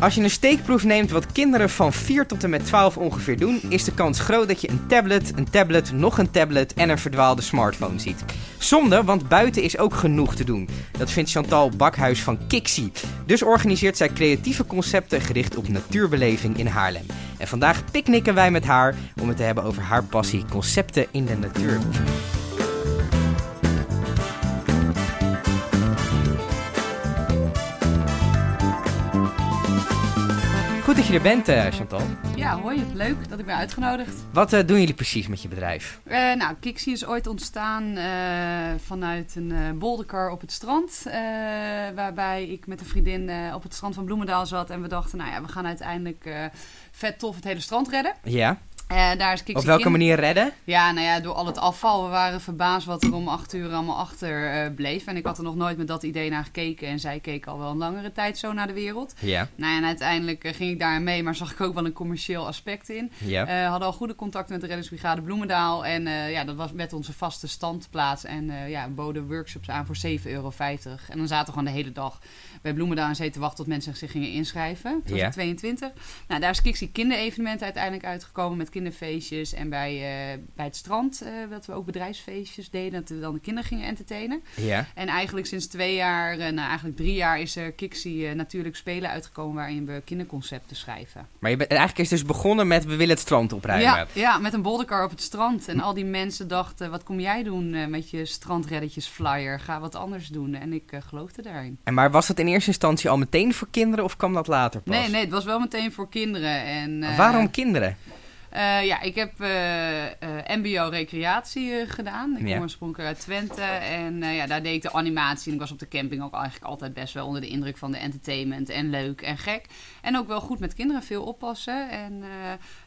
Als je een steekproef neemt wat kinderen van 4 tot en met 12 ongeveer doen, is de kans groot dat je een tablet, een tablet, nog een tablet en een verdwaalde smartphone ziet. Zonde, want buiten is ook genoeg te doen. Dat vindt Chantal Bakhuis van Kixi. Dus organiseert zij creatieve concepten gericht op natuurbeleving in Haarlem. En vandaag picknicken wij met haar om het te hebben over haar passie concepten in de natuur. Goed dat je er bent, eh, Chantal. Ja, hoi. Leuk dat ik ben uitgenodigd. Wat eh, doen jullie precies met je bedrijf? Uh, nou, Kixie is ooit ontstaan vanuit een bolderkar op het strand. waarbij ik met een vriendin op het strand van Bloemendaal zat. En we dachten, nou ja, we gaan uiteindelijk vet tof het hele strand redden. Ja. Uh, daar is Op welke manier redden? Ja, nou ja, door al het afval. We waren verbaasd wat er om acht uur allemaal achter uh, bleef. En ik had er nog nooit met dat idee naar gekeken. En zij keek al wel een langere tijd zo naar de wereld. Ja. Nou ja, en uiteindelijk uh, ging ik daar mee, maar zag ik ook wel een commercieel aspect in. Ja. hadden al goede contacten met de Reddingsbrigade Bloemendaal. En ja, dat was met onze vaste standplaats. En ja, boden workshops aan voor 7,50 euro. En dan zaten we gewoon de hele dag bij Bloemendaal en Zee te wachten tot mensen zich gingen inschrijven. Dat was 22. Nou, daar is Kixie kinderevenement uiteindelijk uitgekomen met kinderfeestjes. En bij, uh, bij het strand, uh, dat we ook bedrijfsfeestjes deden, dat we dan de kinderen gingen entertainen. Ja. En eigenlijk sinds twee jaar, uh, nou eigenlijk drie jaar, is er Kixie natuurlijk spelen uitgekomen waarin we kinderconcepten schrijven. Maar je bent, eigenlijk is dus begonnen met we willen het strand opruimen. Ja, ja met een bolderkar op het strand. En al die mensen dachten, wat kom jij doen met je strandreddetjes flyer? Ga wat anders doen. En ik geloofde daarin. En maar was dat in eerste instantie al meteen voor kinderen of kwam dat later pas? Nee, nee, het was wel meteen voor kinderen. En, uh, Waarom kinderen? Uh, ja, ik heb uh, MBO recreatie gedaan. Ik Ja. kom oorspronkelijk uit Twente. En ja, daar deed ik de animatie. En ik was op de camping ook eigenlijk altijd best wel onder de indruk van de entertainment. En leuk en gek. En ook wel goed met kinderen, veel oppassen. En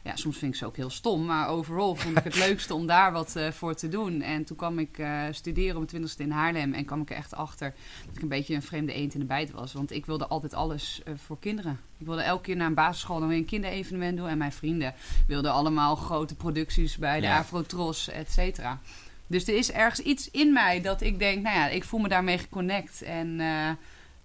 ja, soms vind ik ze ook heel stom. Maar overal vond ik het leukste om daar wat voor te doen. En toen kwam ik studeren op mijn twintigste in Haarlem. En kwam ik er echt achter dat ik een beetje een vreemde eend in de bijt was. Want ik wilde altijd alles voor kinderen. Ik wilde elke keer naar een basisschool dan weer een kinderevenement doen. En mijn vrienden wilden allemaal grote producties bij de Ja. Afrotros, et cetera. Dus er is ergens iets in mij dat ik denk, nou ja, ik voel me daarmee geconnect. En uh,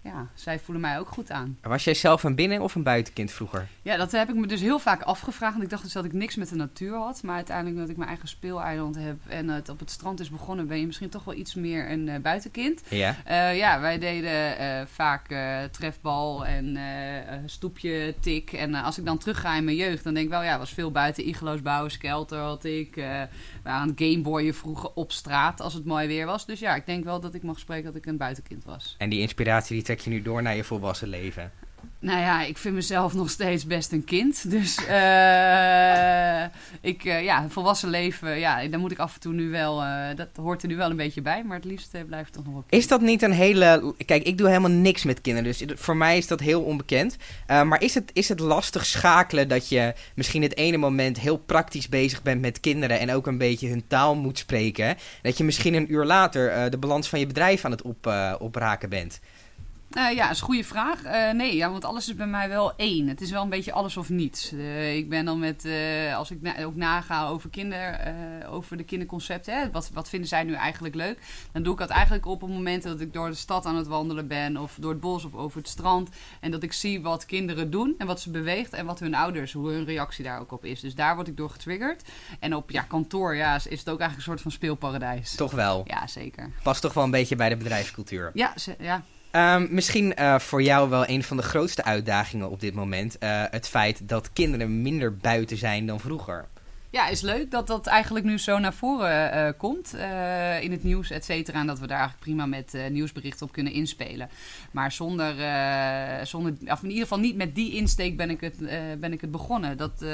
ja, zij voelen mij ook goed aan. Was jij zelf een binnen- of een buitenkind vroeger? Ja, dat heb ik me dus heel vaak afgevraagd. Want ik dacht dus dat ik niks met de natuur had. Maar uiteindelijk dat ik mijn eigen speeleiland heb en het op het strand is begonnen... ben je misschien toch wel iets meer een uh, buitenkind. Ja. Uh, ja, wij deden uh, vaak trefbal en stoepje, tik. En als ik dan terugga in mijn jeugd, dan denk ik wel... ja, was veel buiten iglo's bouwen, skelter had ik. we waren aan gameboyen vroeger op straat als het mooi weer was. Dus ja, ik denk wel dat ik mag spreken dat ik een buitenkind was. En die inspiratie die trek je nu door naar je volwassen leven? Nou ja, ik vind mezelf nog steeds best een kind. Dus uh, ik, uh, ja, volwassen leven, ja, daar moet ik af en toe nu wel, uh, dat hoort er nu wel een beetje bij. Maar het liefst blijft toch nog wel Is dat niet een hele, kijk, ik doe helemaal niks met kinderen, dus voor mij is dat heel onbekend. maar is het, is het lastig schakelen dat je misschien het ene moment heel praktisch bezig bent met kinderen en ook een beetje hun taal moet spreken. Dat je misschien een uur later de balans van je bedrijf aan het op, opraken bent? Uh, ja, dat is een goede vraag. Uh, nee, ja, want alles is bij mij wel één. Het is wel een beetje alles of niets. Uh, ik ben dan met, als ik na ook naga over, kinder, over de kinderconcepten, hè, wat, wat vinden zij nu eigenlijk leuk? Dan doe ik dat eigenlijk op het moment dat ik door de stad aan het wandelen ben, of door het bos of over het strand. En dat ik zie wat kinderen doen en wat ze beweegt en wat hun ouders, hoe hun reactie daar ook op is. Dus daar word ik door getriggerd. En op ja, kantoor ja, is het ook eigenlijk een soort van speelparadijs. Toch wel? Ja, zeker. Past toch wel een beetje bij de bedrijfscultuur? Ja, ja. Um, misschien uh, voor jou wel een van de grootste uitdagingen op dit moment. Uh, het feit dat kinderen minder buiten zijn dan vroeger. Ja, is leuk dat dat eigenlijk nu zo naar voren uh, komt uh, in het nieuws, et cetera. En dat we daar eigenlijk prima met uh, nieuwsberichten op kunnen inspelen. Maar zonder, zonder, of in ieder geval niet met die insteek ben ik het, ben ik het begonnen. Dat,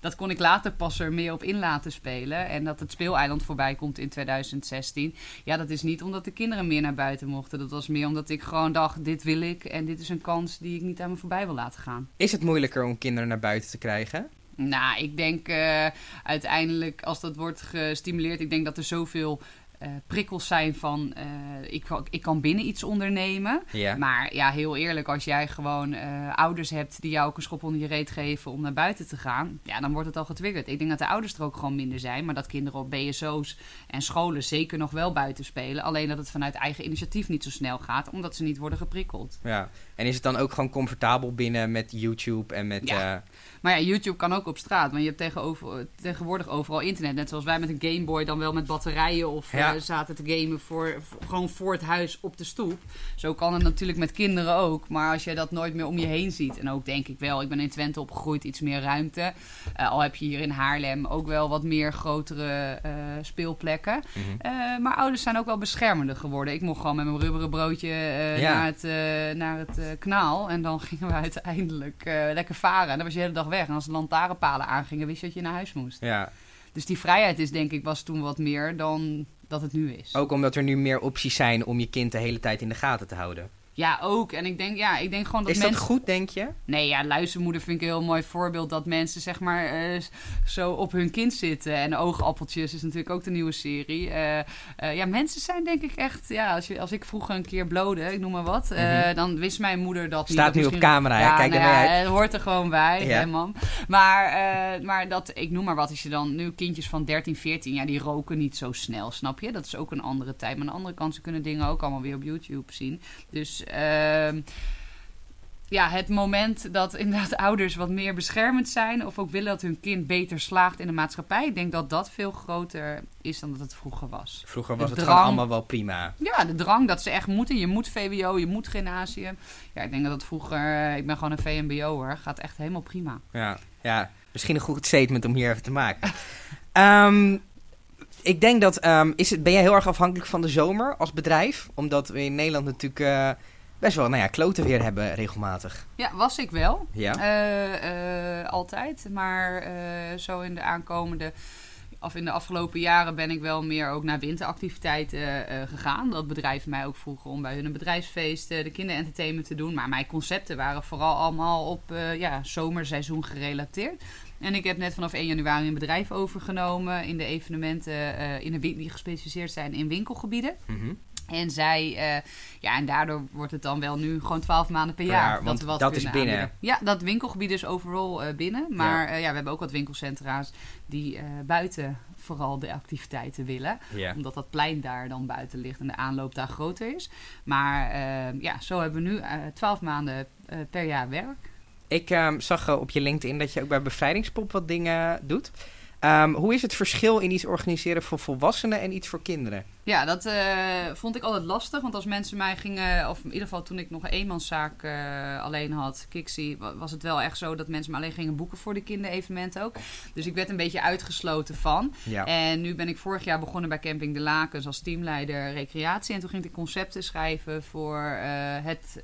dat kon ik later pas er meer op in laten spelen. En dat het speeleiland voorbij komt in 2016. Ja, dat is niet omdat de kinderen meer naar buiten mochten. Dat was meer omdat ik gewoon dacht, dit wil ik. En dit is een kans die ik niet aan me voorbij wil laten gaan. Is het moeilijker om kinderen naar buiten te krijgen? Nou, ik denk uh, uiteindelijk als dat wordt gestimuleerd, ik denk dat er zoveel eh, prikkels zijn van eh, ik, kan- ik kan binnen iets ondernemen. Ja. Maar ja, heel eerlijk, als jij gewoon eh, ouders hebt die jou ook een schop onder je reet geven om naar buiten te gaan, ja, dan wordt het al getriggerd. Ik denk dat de ouders er ook gewoon minder zijn, maar dat kinderen op BSO's en scholen zeker nog wel buiten spelen. Alleen dat het vanuit eigen initiatief niet zo snel gaat, omdat ze niet worden geprikkeld. ja. En is het dan ook gewoon comfortabel binnen met YouTube en met... Ja. Maar ja, YouTube kan ook op straat. Want je hebt tegenover, tegenwoordig overal internet. Net zoals wij met een Game Boy dan wel met batterijen of Ja. Eh, zaten te gamen voor, gewoon voor het huis op de stoep. Zo kan het natuurlijk met kinderen ook. Maar als je dat nooit meer om je heen ziet. En ook denk ik wel, ik ben in Twente opgegroeid, iets meer ruimte. Eh, al heb je hier in Haarlem ook wel wat meer grotere eh, speelplekken. mhm. Maar ouders zijn ook wel beschermender geworden. Ik mocht gewoon met mijn rubberen broodje Ja. naar het, naar het kanaal. En dan gingen we uiteindelijk lekker varen. En dan was je de hele dag weg. En als de lantaarnpalen aangingen, wist je dat je naar huis moest. ja. Dus die vrijheid is denk ik was toen wat meer dan dat het nu is. Ook omdat er nu meer opties zijn om je kind de hele tijd in de gaten te houden. Ja, ook. En ik denk, ja, ik denk gewoon dat is mensen... dat goed, denk je? Nee, ja, luistermoeder vind ik een heel mooi voorbeeld dat mensen zeg maar eh, zo op hun kind zitten. En oogappeltjes is natuurlijk ook de nieuwe serie. Eh, eh, ja, mensen zijn denk ik echt, ja, als, je, als ik vroeger een keer blode, ik noem maar wat, Mhm. dan wist mijn moeder dat niet. Staat nu op camera? Ja, Kijk nou ja, uit. Het hoort er gewoon bij, Ja. hè, mam. Maar, maar dat, ik noem maar wat, als je dan nu kindjes van 13, 14, ja, die roken niet zo snel, snap je? Dat is ook een andere tijd. Maar aan de andere kant, ze kunnen dingen ook allemaal weer op YouTube zien. Dus... ehm ja, het moment dat inderdaad ouders wat meer beschermend zijn... of ook willen dat hun kind beter slaagt in de maatschappij... ik denk dat dat veel groter is dan dat het vroeger was. Vroeger De was het drang. gewoon allemaal wel prima. Ja, de drang dat ze echt moeten. Je moet VWO, je moet gymnasium. Ja, ik denk dat het vroeger... Ik ben gewoon een VMBO'er. Gaat echt helemaal prima. Ja, ja, misschien een goed statement om hier even te maken. Ehm, ik denk dat, ehm, is het, ben jij heel erg afhankelijk van de zomer als bedrijf? Omdat we in Nederland natuurlijk eh, best wel, nou ja, kloten weer hebben regelmatig. Ja, was ik wel. Ja? Eh, eh, altijd. Maar eh, zo in de aankomende... Of in de afgelopen jaren ben ik wel meer ook naar winteractiviteiten gegaan. Dat bedrijven mij ook vroegen om bij hun bedrijfsfeest de kinderentertainment te doen. Maar mijn concepten waren vooral allemaal op ja, zomerseizoen gerelateerd. En ik heb net vanaf 1 januari een bedrijf overgenomen in de evenementen in de, die gespecialiseerd zijn in winkelgebieden. Mhm. En zij, eh, ja, en daardoor wordt het dan wel nu gewoon 12 maanden per Per jaar. jaar, want we wat dat is binnen. aanbieden. Ja, dat winkelgebied is overal eh, binnen. Maar ja. ja, we hebben ook wat winkelcentra's die eh, buiten vooral de activiteiten willen. ja. Omdat dat plein daar dan buiten ligt en de aanloop daar groter is. Maar eh, ja, zo hebben we nu eh 12 maanden eh, per jaar werk. Ik ehm, zag eh, op je LinkedIn dat je ook bij Bevrijdingspop wat dingen doet. Ehm, hoe is het verschil in iets organiseren voor volwassenen en iets voor kinderen? Ja, dat eh, vond ik altijd lastig. Want als mensen mij gingen, of in ieder geval toen ik nog een eenmanszaak eh, alleen had, Kixie, wa- was het wel echt zo dat mensen me alleen gingen boeken voor de kinderevenementen ook. Dus ik werd een beetje uitgesloten van. Ja. En nu ben ik vorig jaar begonnen bij Camping de Lakens als teamleider recreatie. En toen ging ik de concepten schrijven voor, eh, het,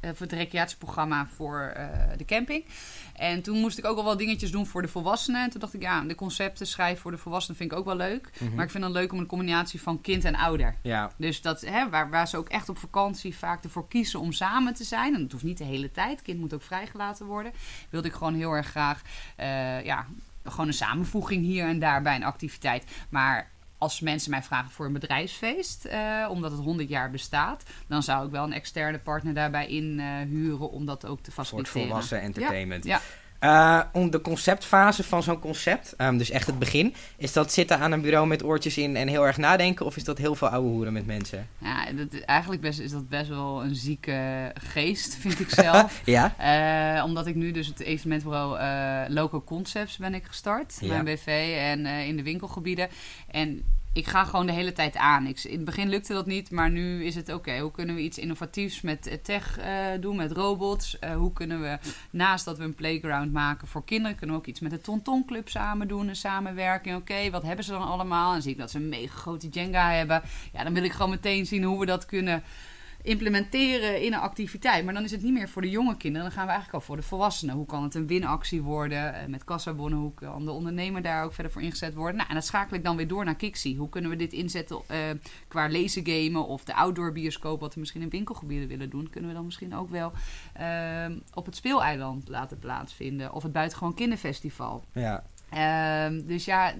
voor het recreatieprogramma voor de camping. En toen moest ik ook al wel dingetjes doen voor de volwassenen. En toen dacht ik, ja, de concepten schrijven voor de volwassenen vind ik ook wel leuk. Mhm. Maar ik vind het leuk om een combinatie van kind en ouder. ja. Dus dat, hè, waar, waar ze ook echt op vakantie vaak ervoor kiezen om samen te zijn. En dat hoeft niet de hele tijd. Kind moet ook vrijgelaten worden. Wilde ik gewoon heel erg graag, eh, ja, gewoon een samenvoeging hier en daar bij een activiteit. Maar als mensen mij vragen voor een bedrijfsfeest, eh, omdat het 100 jaar bestaat, dan zou ik wel een externe partner daarbij inhuren om dat ook te Voor faciliteren. volwassen entertainment. Ja. Eh, om de conceptfase van zo'n concept, ehm, dus echt het begin, is dat zitten aan een bureau met oortjes in en heel erg nadenken? Of is dat heel veel ouwe hoeren met mensen? Ja, dat, eigenlijk best, is dat best wel een zieke geest, vind ik zelf. Ja? Eh, omdat ik nu dus het evenementbureau eh Loco Concepts ben ik gestart. Ja. Mijn BV en in de winkelgebieden. En ik ga gewoon de hele tijd aan. In het begin lukte dat niet, maar nu is het oké. hoe kunnen we iets innovatiefs met eh, tech eh, doen, met robots? Eh, hoe kunnen we, naast dat we een playground maken voor kinderen... kunnen we ook iets met de Tonton Club samen doen, een samenwerking. Oké, wat hebben ze dan allemaal? En zie ik dat ze een mega grote Jenga hebben. Ja, dan wil ik gewoon meteen zien hoe we dat kunnen implementeren in een activiteit. Maar dan is het niet meer voor de jonge kinderen. Dan gaan we eigenlijk al voor de volwassenen. Hoe kan het een winactie worden? Eh, Met kassabonnen, hoe kan de ondernemer daar ook verder voor ingezet worden? Nou, en dat schakel ik dan weer door naar Kixie. Hoe kunnen we dit inzetten eh, qua lezen gamen of de outdoor bioscoop, wat we misschien in winkelgebieden willen doen, kunnen we dan misschien ook wel eh, op het speeleiland laten plaatsvinden. Of het buitengewoon kinderfestival. Ja. Ehm, dus ja,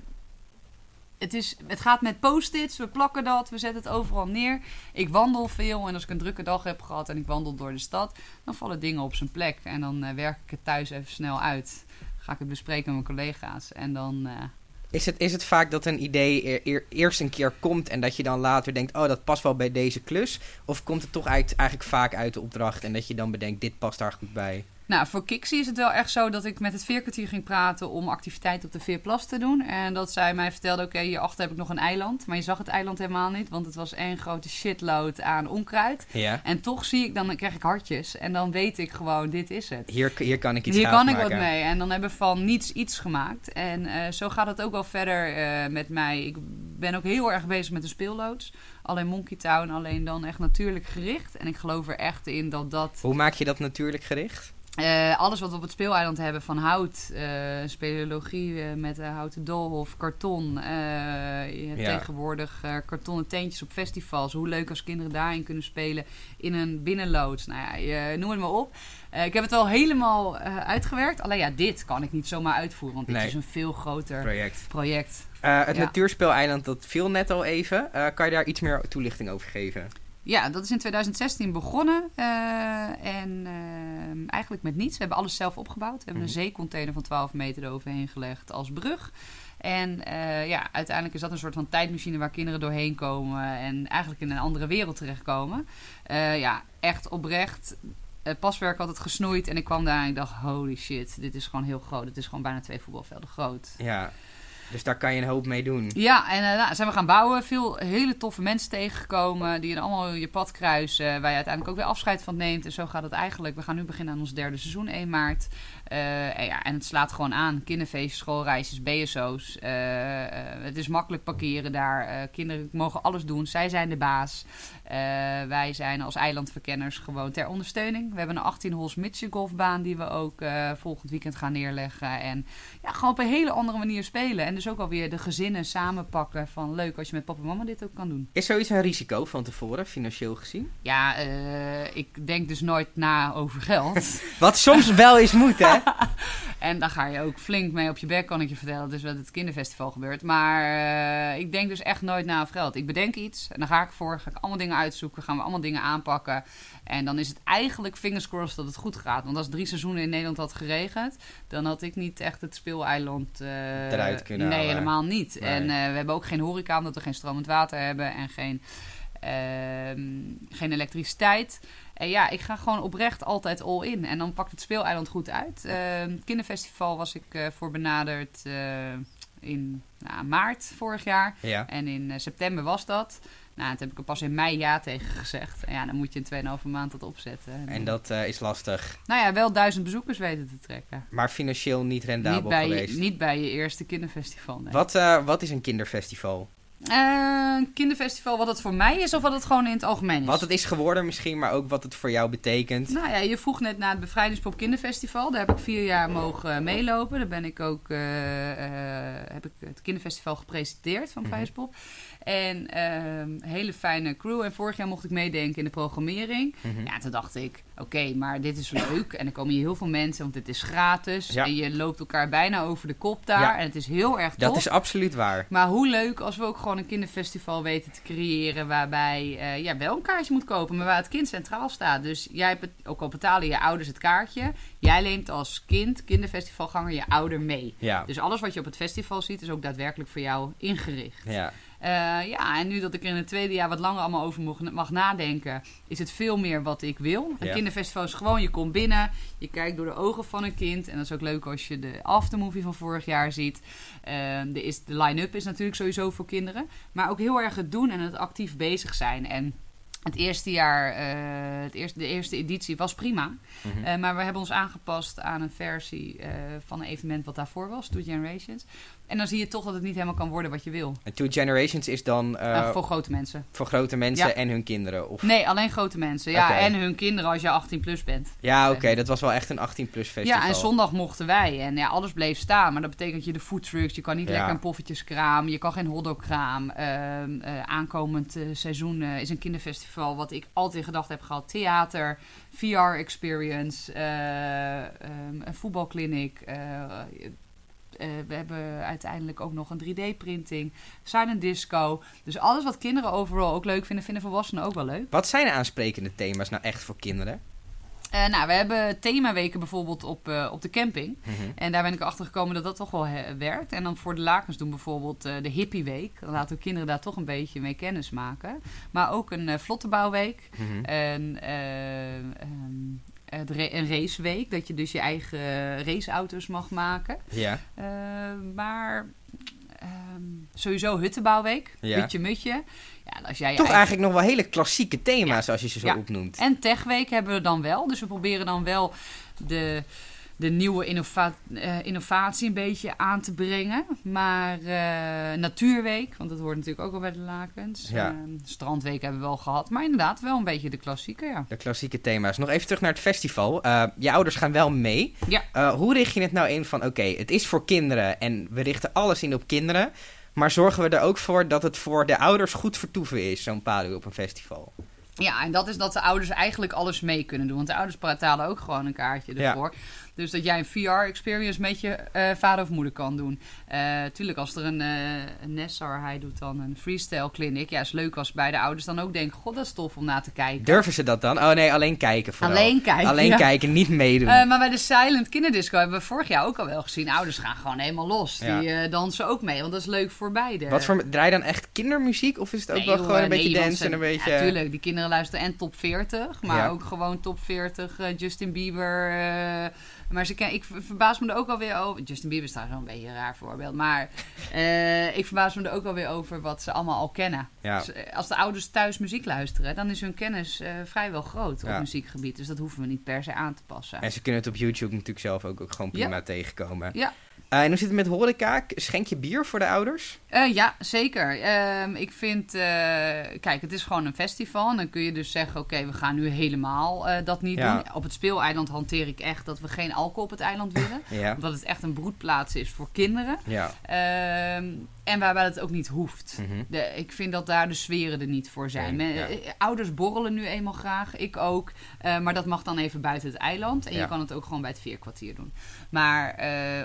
het, is, het gaat met post-its, we plakken dat, we zetten het overal neer. Ik wandel veel en als ik een drukke dag heb gehad en ik wandel door de stad, dan vallen dingen op zijn plek. En dan eh, werk ik het thuis even snel uit. Ga ik het bespreken met mijn collega's en dan... eh, Is het, is het vaak dat een idee eer- eer- eerst een keer komt en dat je dan later denkt, oh dat past wel bij deze klus? Of komt het toch eigenlijk vaak uit de opdracht en dat je dan bedenkt, dit past daar goed bij? Nou, voor Kixie is het wel echt zo dat ik met het veerkwartier ging praten om activiteit op de Veerplas te doen. En dat zij mij vertelde, oké, hierachter heb ik nog een eiland. Maar je zag het eiland helemaal niet, want het was één grote shitload aan onkruid. Ja. En toch zie ik, dan krijg ik hartjes. En dan weet ik gewoon, dit is het. Hier, hier kan ik iets Hier kan ik wat mee. En dan hebben we van niets iets gemaakt. En eh, zo gaat het ook wel verder eh, met mij. Ik ben ook heel erg bezig met de speelloods. Alleen Monkey Town, alleen dan echt natuurlijk gericht. En ik geloof er echt in dat dat... Hoe maak je dat natuurlijk gericht? Eh, alles wat we op het speeleiland hebben, van hout, eh speleologie eh, met houten doolhof, karton. Ja. tegenwoordig kartonnen teentjes op festivals. Hoe leuk als kinderen daarin kunnen spelen in een binnenloods. Nou ja, noem het maar op. Ik heb het wel helemaal uitgewerkt. Alleen ja, dit kan ik niet zomaar uitvoeren, want dit Nee. is een veel groter Project. project. Het Ja. natuurspeeleiland, dat viel net al even. Kan je daar iets meer toelichting over geven? Ja, dat is in 2016 begonnen. eh, en eh, eigenlijk met niets. We hebben alles zelf opgebouwd. We hebben een Mhm. zeecontainer van 12 meter eroverheen gelegd als brug. En eh, ja, uiteindelijk is dat een soort van tijdmachine waar kinderen doorheen komen. En eigenlijk in een andere wereld terechtkomen. Eh, ja, echt oprecht. Het paswerk had het gesnoeid. En ik kwam daar en ik dacht, holy shit, dit is gewoon heel groot. Het is gewoon bijna twee voetbalvelden groot. Ja, dus daar kan je een hoop mee doen. Ja, en eh, nou, zijn we gaan bouwen. Veel hele toffe mensen tegengekomen. Die dan allemaal je pad kruisen. Waar je uiteindelijk ook weer afscheid van neemt. En zo gaat het eigenlijk. We gaan nu beginnen aan ons derde seizoen, 1 maart. Eh, en, ja, en het slaat gewoon aan. Kinderfeestjes, schoolreisjes, BSO's. Eh, eh, het is makkelijk parkeren daar. Kinderen mogen alles doen. Zij zijn de baas. Wij zijn als eilandverkenners gewoon ter ondersteuning. We hebben een 18 holes midget golfbaan die we ook volgend weekend gaan neerleggen. En ja, gewoon op een hele andere manier spelen. En dus ook alweer de gezinnen samenpakken van leuk als je met papa en mama dit ook kan doen. Is zoiets een risico van tevoren, financieel gezien? Ja, ik denk dus nooit na over geld. Wat soms wel eens moet, hè? en daar ga je ook flink mee op je bek, kan ik je vertellen. Dus wat het kinderfestival gebeurt. Maar eh, ik denk dus echt nooit na over geld. Ik bedenk iets en dan ga ik voor. Ga ik allemaal dingen uitzoeken. Gaan we allemaal dingen aanpakken. En dan is het eigenlijk fingers crossed dat het goed gaat. Want als drie seizoenen in Nederland had geregend, dan had ik niet echt het speeleiland eh Eruit kunnen Nee, halen. helemaal niet. Nee. En eh, we hebben ook geen horeca, omdat we geen stromend water hebben en geen, ehm, geen elektriciteit. En ja, ik ga gewoon oprecht altijd all in. En dan pakt het speeleiland goed uit. Ehm, kinderfestival was ik eh, voor benaderd eh, in nou, maart vorig jaar. Ja. En in eh, september was dat. Nou, toen heb ik er pas in mei ja tegen gezegd. En ja, dan moet je in 2,5 maand dat opzetten. En dat is lastig. Nou ja, wel duizend bezoekers weten te trekken. Maar financieel niet rendabel Niet bij, je, geweest. niet bij je eerste kinderfestival. Nee. Wat, wat is een kinderfestival? Eh, een kinderfestival, wat het voor mij is of wat het gewoon in het algemeen is? Wat het is geworden misschien, maar ook wat het voor jou betekent. Nou ja, je vroeg net naar het Bevrijdingspop Kinderfestival. Daar heb ik vier jaar mogen meelopen. Daar ben ik ook, eh, eh, heb ik het kinderfestival gepresenteerd van Mhm. Bevrijdingspop. En ehm, hele fijne crew. En vorig jaar mocht ik meedenken in de programmering. Mhm. Ja, toen dacht ik, oké, maar dit is leuk. En er komen hier heel veel mensen, want het is gratis. Ja. En je loopt elkaar bijna over de kop daar. Ja. En het is heel erg tof. Dat is absoluut waar. Maar hoe leuk als we ook gewoon een kinderfestival weten te creëren. Waarbij eh, ja, wel een kaartje moet kopen, maar waar het kind centraal staat. Dus jij hebt het, ook al betalen je ouders het kaartje. Jij leent als kind, kinderfestivalganger, je ouder mee. Ja. Dus alles wat je op het festival ziet, is ook daadwerkelijk voor jou ingericht. ja. Eh, ja, en nu dat ik er in het tweede jaar wat langer allemaal over mag, mag nadenken, is het veel meer wat ik wil. Een Ja. kinderfestival is gewoon, je komt binnen, je kijkt door de ogen van een kind. En dat is ook leuk als je de aftermovie van vorig jaar ziet. Eh, de is, de line-up is natuurlijk sowieso voor kinderen. Maar ook heel erg het doen en het actief bezig zijn. En het eerste jaar, eh, het eerste, de eerste editie was prima. Mhm. Eh, maar we hebben ons aangepast aan een versie van een evenement wat daarvoor was, Two Generations. En dan zie je toch dat het niet helemaal kan worden wat je wil. En Two Generations is dan eh, voor grote mensen. voor grote mensen Ja. en hun kinderen? Of... Nee, alleen grote mensen. Ja, en hun kinderen als je 18 plus bent. Ja, oké, dat was wel echt een 18-plus festival. Ja, en zondag mochten wij. En ja, alles bleef staan. Maar dat betekent dat je de foodtrucks, je kan niet Ja. lekker een poffertjeskraam, je kan geen hotdogkraam. Eh, aankomend eh, seizoen is een kinderfestival wat ik altijd in gedachten heb gehad. Theater, VR-experience, eh, ehm, een voetbalclinic. Eh, we hebben uiteindelijk ook nog een 3D-printing, silent disco. Dus alles wat kinderen overal ook leuk vinden, vinden volwassenen ook wel leuk. Wat zijn de aansprekende thema's nou echt voor kinderen? Eh, nou, we hebben themaweken bijvoorbeeld op, eh, op de camping. Mhm. En daar ben ik achter gekomen dat dat toch wel werkt. En dan voor de lakens doen bijvoorbeeld eh, de hippieweek. Dan laten we kinderen daar toch een beetje mee kennis maken. Maar ook een uh, vlottebouwweek. Mhm. En eh, ehm, een raceweek. Dat je dus je eigen raceauto's mag maken. Ja. Eh, maar ehm, sowieso huttenbouwweek. Ja. Hutje mutje. Ja, als jij Toch eigen- eigenlijk nog wel hele klassieke thema's als je ze zo Ja. opnoemt. En Techweek hebben we dan wel. Dus we proberen dan wel de, de nieuwe innova- eh, innovatie een beetje aan te brengen. Maar eh, Natuurweek, want dat hoort natuurlijk ook al bij de lakens. Ja. Eh, Strandweek hebben we wel gehad. Maar inderdaad wel een beetje de klassieke, ja. De klassieke thema's. Nog even terug naar het festival. Eh, je ouders gaan wel mee. Ja. Hoe richt je het nou in van, oké, het is voor kinderen en we richten alles in op kinderen. Maar zorgen we er ook voor dat het voor de ouders goed vertoeven is, zo'n paluw op een festival? Ja, en dat is dat de ouders eigenlijk alles mee kunnen doen. Want de ouders betalen ook gewoon een kaartje Ja. Dus dat jij een VR-experience met je eh, vader of moeder kan doen. Eh tuurlijk, als er een, eh een Nessar, hij doet dan een freestyle clinic. Ja, is leuk als bij de ouders dan ook denken... God, dat is tof om na te kijken. Durven ze dat dan? Oh nee, alleen kijken vooral. Alleen kijken, Alleen ja. kijken, niet meedoen. Maar bij de Silent Kinderdisco hebben we vorig jaar ook al wel gezien. Ouders gaan gewoon helemaal los. Ja. Die dansen ook mee, want dat is leuk voor beide. Wat voor, draai je dan echt kindermuziek? Of is het ook Nee, wel joh, gewoon een nee, beetje dansen en een beetje... Ja, tuurlijk. Die kinderen luisteren en top 40. Maar Ja. ook gewoon top 40. eh, Justin Bieber. Eh, maar ze ken, ik ver- verbaas me er ook alweer over. Justin Bieber is trouwens wel een beetje een raar voorbeeld. Maar eh, ik verbaas me er ook alweer over wat ze allemaal al kennen. Ja. Dus, eh, als de ouders thuis muziek luisteren, dan is hun kennis eh, vrijwel groot Ja. op muziekgebied. Dus dat hoeven we niet per se aan te passen. En ze kunnen het op YouTube natuurlijk zelf ook, ook gewoon prima Ja. tegenkomen. Ja. Eh, en hoe zit het met horeca? Schenk je bier voor de ouders? Eh, ja, zeker. Ehm, ik vind, eh, kijk, het is gewoon een festival. En dan kun je dus zeggen, oké, we gaan nu helemaal dat niet Ja. doen. Op het speeleiland hanteer ik echt dat we geen alcohol op het eiland willen. Ja. Omdat het echt een broedplaats is voor kinderen. Ja. Ehm, en waarbij het ook niet hoeft. Mhm. De, ik vind dat daar de sferen er niet voor zijn. Nee, Men- ja. Ouders borrelen nu eenmaal graag, ik ook. Maar dat mag dan even buiten het eiland. En je kan het ook gewoon bij het veerkwartier doen. Maar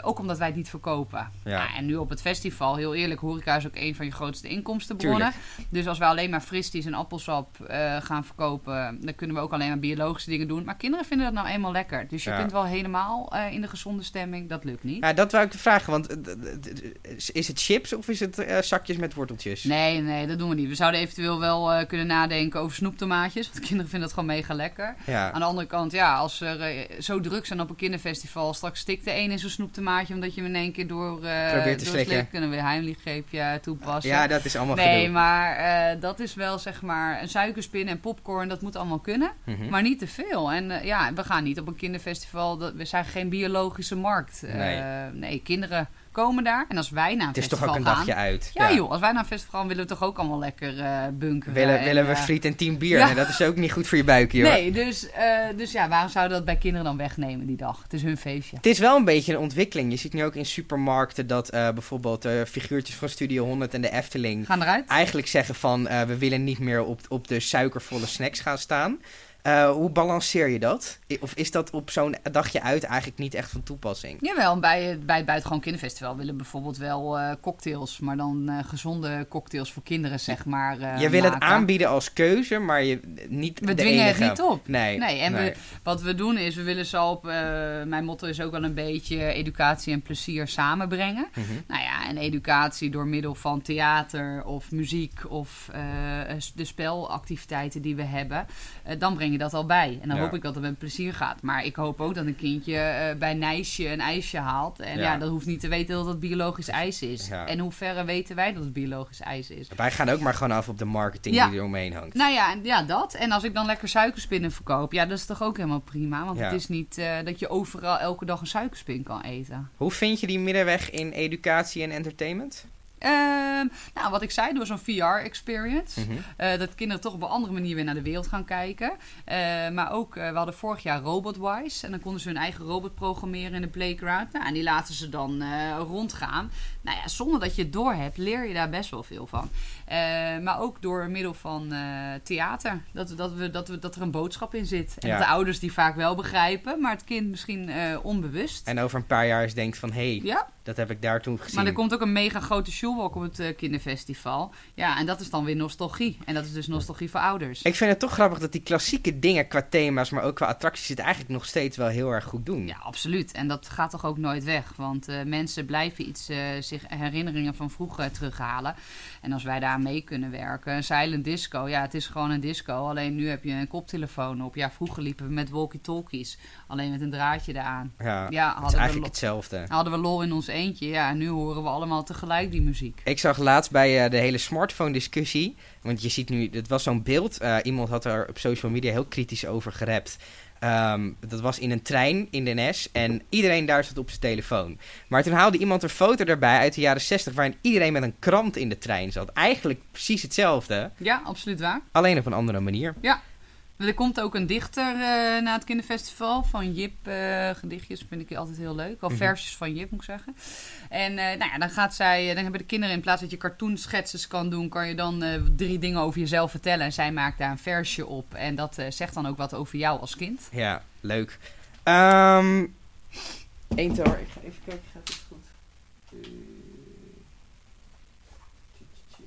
ook omdat wij het niet verkopen. Ja. Ja, en nu op het festival, heel eerlijk, horeca is ook een van je grootste inkomstenbronnen. Tuurlijk. Dus als we alleen maar fristies en appelsap eh, gaan verkopen, dan kunnen we ook alleen maar biologische dingen doen. Maar kinderen vinden dat nou eenmaal lekker. Dus je Ja. kunt wel helemaal eh, in de gezonde stemming, dat lukt niet. Ja, dat wou ik vragen, want eh, is het chips of is het zakjes met worteltjes? Nee, nee, dat doen we niet. We zouden eventueel wel kunnen nadenken over snoeptomaatjes. Want kinderen vinden dat gewoon mega lekker. Ja. Aan de andere kant, ja, als er zo druk zijn op een kinderfestival, straks stikt de een in zo'n snoeptomaatje omdat je hem in één keer door, Probeert te door slikken. slikken en dan weer heimlichgreepje toepassen. ja, dat is allemaal nee, gedoe. maar eh, dat is wel zeg maar een suikerspin en popcorn, dat moet allemaal kunnen. Mhm. Maar niet te veel. En eh, ja, we gaan niet op een kinderfestival. Dat, we zijn geen biologische markt. Nee. nee, kinderen komen daar. En als wij naar een Het is toch festival ook een gaan... dagje uit. Ja, joh, als wij naar een festival gaan, willen we toch ook allemaal lekker eh bunkeren. Willen, en, willen we eh, friet en tien bier? ja. Nee, dat is ook niet goed voor je buik, joh. Nee, dus, eh, dus ja, waarom zouden we dat bij kinderen dan wegnemen die dag? Het is hun feestje. Het is wel een beetje een ontwikkeling. Je ziet nu ook in supermarkten dat eh, bijvoorbeeld figuurtjes van Studio 100 en de Efteling Gaan eruit? eigenlijk zeggen van we willen niet meer op, op de suikervolle snacks gaan staan. Eh, hoe balanceer je dat? Of is dat op zo'n dagje uit eigenlijk niet echt van toepassing? Jawel, bij, het- bij het Buitengewoon Kinderfestival willen bijvoorbeeld wel eh, cocktails. Maar dan eh, gezonde cocktails voor kinderen, zeg maar. je wil het aanbieden als keuze, maar je, niet We de dwingen enige. het niet op. Nee, Nee, en nee. We, wat we doen is, we willen ze op... mijn motto is ook wel een beetje educatie en plezier samenbrengen. Mhm. Nou ja, en educatie door middel van theater of muziek of de spelactiviteiten die we hebben. dan breng je dat al bij. En dan Ja. hoop ik dat het met plezier gaat. Maar ik hoop ook dat een kindje eh, bij Nijsje een ijsje haalt. En Ja. ja. dat hoeft niet te weten dat het biologisch ijs is. Ja. En hoe verre weten wij dat het biologisch ijs is? Wij gaan ook maar gewoon af op de marketing die er omheen hangt. Nou ja, ja, dat. En als ik dan lekker suikerspinnen verkoop, ja, dat is toch ook helemaal prima. Want het is niet eh, dat je overal elke dag een suikerspin kan eten. Hoe vind je die middenweg in educatie en entertainment? Ehm, nou, wat ik zei, door zo'n VR-experience. Mhm. Eh, dat kinderen toch op een andere manier weer naar de wereld gaan kijken. Eh, maar ook, eh, we hadden vorig jaar Robotwise. En dan konden ze hun eigen robot programmeren in de playground. Nou, en die laten ze dan rondgaan. Nou ja, zonder dat je het doorhebt, leer je daar best wel veel van. Maar ook door middel van theater. Dat, dat, we, dat, we, dat er een boodschap in zit. En Ja. dat de ouders die vaak wel begrijpen, maar het kind misschien onbewust. En over een paar jaar eens denkt van, hé, hey, ja, Dat heb ik daar toen gezien. Maar er komt ook een mega grote shoewalk op het eh, kinderfestival. Ja, en dat is dan weer nostalgie. En dat is dus nostalgie voor ouders. Ik vind het toch grappig dat die klassieke dingen qua thema's, maar ook qua attracties, het eigenlijk nog steeds wel heel erg goed doen. Ja, absoluut. En dat gaat toch ook nooit weg. Want eh, mensen blijven iets, eh, zich herinneringen van vroeger terughalen. En als wij daar mee kunnen werken. Een silent disco, ja, het is gewoon een disco. Alleen nu heb je een koptelefoon op. Ja, vroeger liepen we met walkie-talkies. Alleen met een draadje eraan. Ja, Ja, het is hadden we, eigenlijk hetzelfde. hadden we lol in ons eentje. Ja, nu horen we allemaal tegelijk die muziek. Ik zag laatst bij eh, de hele smartphone discussie, want je ziet nu, het was zo'n beeld, eh, iemand had er op social media heel kritisch over gerept. Ehm, dat was in een trein in de NS en iedereen daar zat op zijn telefoon. Maar toen haalde iemand een foto erbij uit de jaren 60 waarin iedereen met een krant in de trein zat. Eigenlijk precies hetzelfde, Ja, absoluut waar. alleen op een andere manier. Er komt ook een dichter eh, na het kinderfestival van Jip. eh, gedichtjes vind ik altijd heel leuk. Of Mhm. versjes van Jip moet ik zeggen. En eh, nou ja, dan gaat zij, dan hebben de kinderen in plaats dat je cartoonschetses kan doen, kan je dan eh, drie dingen over jezelf vertellen. En zij maakt daar een versje op. En dat eh, zegt dan ook wat over jou als kind. Ja, leuk. Ehm Eén tower, ik ga even kijken, gaat dit goed? Eh,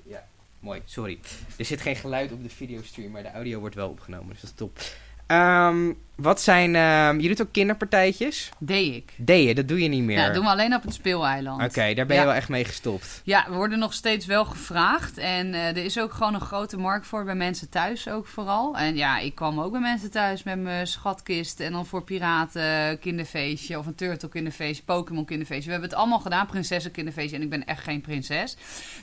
Ja, mooi, sorry. Er zit geen geluid op de videostream, maar de audio wordt wel opgenomen, dus dat is top. Ehm, wat zijn, ehm, je doet ook kinderpartijtjes? Deed ik. Deed je, dat doe je niet meer. Ja, dat doen we alleen op het speeleiland. Oké, daar ben je wel echt mee gestopt. Ja, we worden nog steeds wel gevraagd. En eh, er is ook gewoon een grote markt voor bij mensen thuis ook vooral. En ja, ik kwam ook bij mensen thuis met mijn schatkist. En dan voor piraten kinderfeestje of een turtle kinderfeestje, Pokémon kinderfeestje. We hebben het allemaal gedaan, prinsessen kinderfeestje. En ik ben echt geen prinses.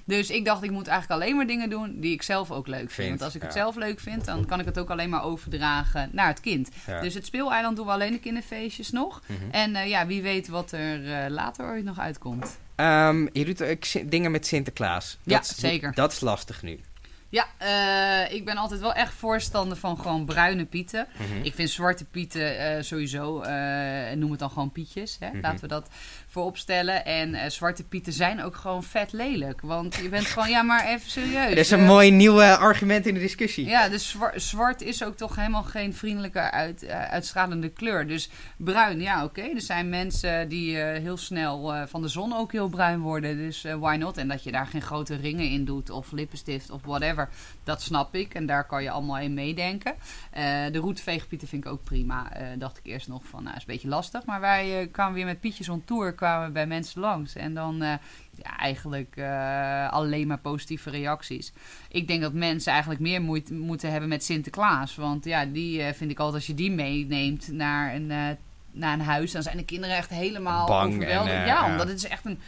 Dus ik dacht, ik moet eigenlijk alleen maar dingen doen die ik zelf ook leuk vind. Vind, Want als ik het zelf leuk vind, dan kan ik het ook alleen maar overdragen naar het kind. Ja. Dus het speeleiland doen we alleen de kinderfeestjes nog. Mhm. En eh, ja, wie weet wat er eh, later ooit nog uitkomt. Ehm, je doet ook dingen met Sinterklaas. Ja, Dat is- zeker. Dat is lastig nu. Ja, eh, ik ben altijd wel echt voorstander van gewoon bruine pieten. Mhm. Ik vind zwarte pieten sowieso, eh, noem het dan gewoon pietjes. Hè? Mhm. Laten we dat voorop stellen. En eh, zwarte pieten zijn ook gewoon vet lelijk. Want je bent gewoon, ja maar even serieus. Dat is een eh, mooi nieuw argument in de discussie. Ja, dus zwa- zwart is ook toch helemaal geen vriendelijke uit, eh, uitstralende kleur. Dus bruin, ja oké. Er zijn mensen die heel snel van de zon ook heel bruin worden. Dus why not? En dat je daar geen grote ringen in doet of lippenstift of whatever. Dat snap ik. En daar kan je allemaal in meedenken. De roetveegpieten vind ik ook prima. Dacht ik eerst nog van, nou is een beetje lastig. Maar wij kwamen weer met Pietjes on tour kwamen we bij mensen langs. En dan eh, ja, eigenlijk eh, alleen maar positieve reacties. Ik denk dat mensen eigenlijk meer moeite moeten hebben met Sinterklaas. Want ja, die eh, vind ik altijd, als je die meeneemt naar een, naar een huis, dan zijn de kinderen echt helemaal Bang overweldigd. en, ja, ja. omdat het is echt een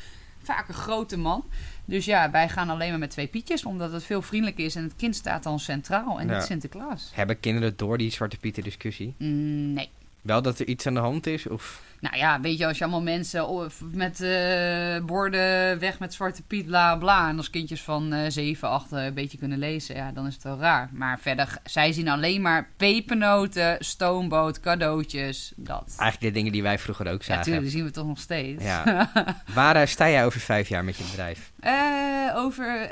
vaak een grote man. Dus ja, wij gaan alleen maar met twee pietjes, omdat het veel vriendelijker is en het kind staat dan centraal en Ja. niet Sinterklaas. Hebben kinderen door die Zwarte Pieten discussie? Mm, nee. Wel dat er iets aan de hand is? Of... Nou ja, weet je, als je allemaal mensen met eh, borden weg met Zwarte Piet, bla bla. En als kindjes van eh 7, 8 een beetje kunnen lezen, ja, dan is het wel raar. Maar verder, zij zien alleen maar pepernoten, stoomboot, cadeautjes, dat. Eigenlijk de dingen die wij vroeger ook zagen. tuurlijk, die zien we toch nog steeds. Ja. Waar eh, sta jij over vijf jaar met je bedrijf? Eh, over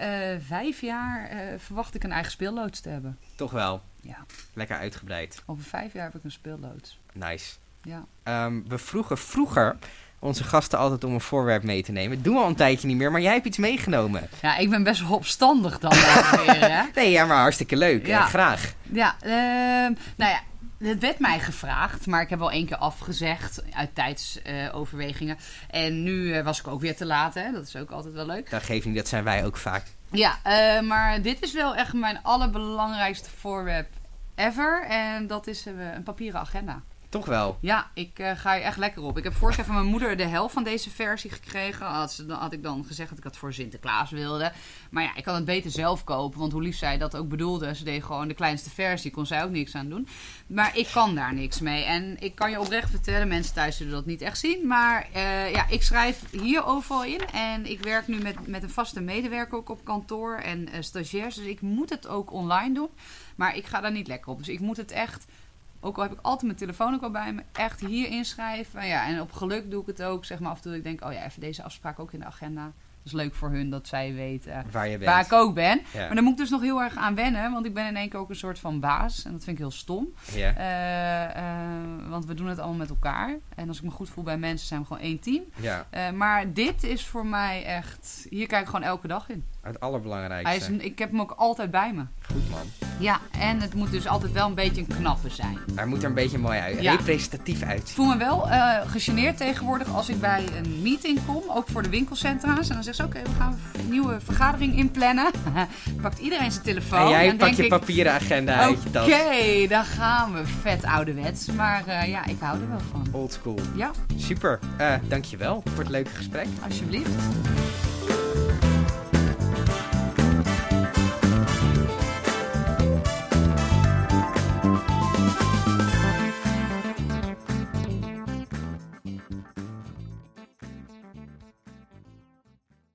vijf jaar verwacht ik een eigen speelloods te hebben. Toch wel. Ja. Lekker uitgebreid. Over vijf jaar heb ik een speelloods. Nice. Ja. Ehm, we vroegen vroeger onze gasten altijd om een voorwerp mee te nemen. Doen we al een tijdje niet meer, maar jij hebt iets meegenomen. ja, ik ben best wel opstandig dan weer, hè. Nee, ja, maar hartstikke leuk. Ja. Eh, graag. Ja, ehm, nou ja, het werd mij gevraagd, maar ik heb wel één keer afgezegd uit tijdsoverwegingen. en nu eh, was ik ook weer te laat, hè. Dat is ook altijd wel leuk. Dat geeft niet, dat zijn wij ook vaak. Ja, eh, maar dit is wel echt mijn allerbelangrijkste voorwerp ever. En dat is een papieren agenda. Toch wel. Ja, ik eh, ga er echt lekker op. Ik heb vorig jaar van mijn moeder de helft van deze versie gekregen. Had, had ik dan gezegd dat ik het voor Sinterklaas wilde. Maar ja, ik kan het beter zelf kopen. Want hoe lief zij dat ook bedoelde. Ze deed gewoon de kleinste versie. Kon zij ook niks aan doen. Maar ik kan daar niks mee. En ik kan je oprecht vertellen, mensen thuis zullen dat niet echt zien. Maar eh, ja, ik schrijf hier overal in. En ik werk nu met, met een vaste medewerker ook op kantoor. En eh, stagiairs. Dus ik moet het ook online doen. Maar ik ga daar niet lekker op. Dus ik moet het echt ook al heb ik altijd mijn telefoon ook al bij me, echt hier inschrijven. Ja, en op geluk doe ik het ook, zeg maar af en toe. Ik denk, oh ja, even deze afspraak ook in de agenda. Dat is leuk voor hun dat zij weten Waar je bent. waar ik ook ben. Ja. Maar daar moet ik dus nog heel erg aan wennen, want ik ben in één keer ook een soort van baas. En dat vind ik heel stom. Ja. Eh, eh, want we doen het allemaal met elkaar. En als ik me goed voel bij mensen, zijn we gewoon één team. ja, Eh, maar dit is voor mij echt... Hier kijk ik gewoon elke dag in. Het allerbelangrijkste. Hij is, ik heb hem ook altijd bij me. Goed man. Ja, en het moet dus altijd wel een beetje een knappe zijn. Hij moet er een beetje mooi uit, Ja. representatief Ik uitzien. voel me wel eh gegeneerd tegenwoordig als ik bij een meeting kom, ook voor de winkelcentra's. En dan zegt ze, oké, we gaan een nieuwe vergadering inplannen. Pakt iedereen zijn telefoon. en jij dan pakt denk je ik, papieren agenda uit je tas. Oké, dan gaan we. Vet ouderwets. Maar eh, ja, ik hou er wel van. Old school. Ja, Super. Eh dankjewel voor het leuke gesprek. alsjeblieft.